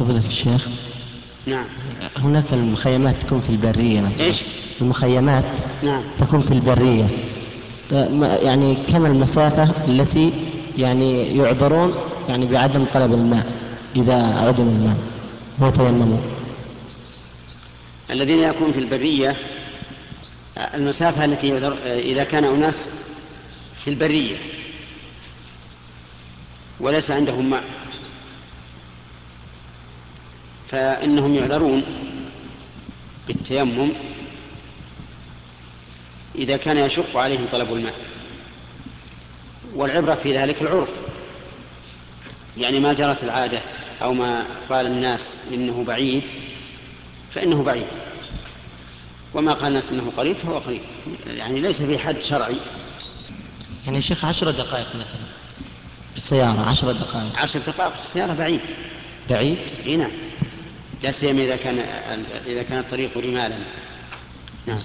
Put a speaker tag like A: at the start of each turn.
A: فضيلة الشيخ.
B: نعم.
A: هناك المخيمات تكون في البرية مثلا.
B: إيش؟
A: المخيمات
B: نعم.
A: تكون في البرية. يعني كم المسافة التي يعني يعذرون يعني بعدم طلب الماء إذا عدم الماء؟ وتيمموا
B: الذين يكون في البرية المسافة التي يعذر إذا كان أناس في البرية وليس عندهم ماء. فإنهم يعذرون بالتيمم إذا كان يشق عليهم طلب الماء والعبرة في ذلك العرف. يعني ما جرت العادة أو ما قال الناس إنه بعيد فإنه بعيد. وما قال الناس إنه قريب فهو قريب. يعني ليس في حد شرعي.
A: يعني يا شيخ عشر دقائق مثلا بالسيارة عشر دقائق.
B: عشر دقائق في السيارة بعيد.
A: بعيد؟
B: إي نعم. لا سيما إذا كان إذا كان الطريق رمالا. نعم.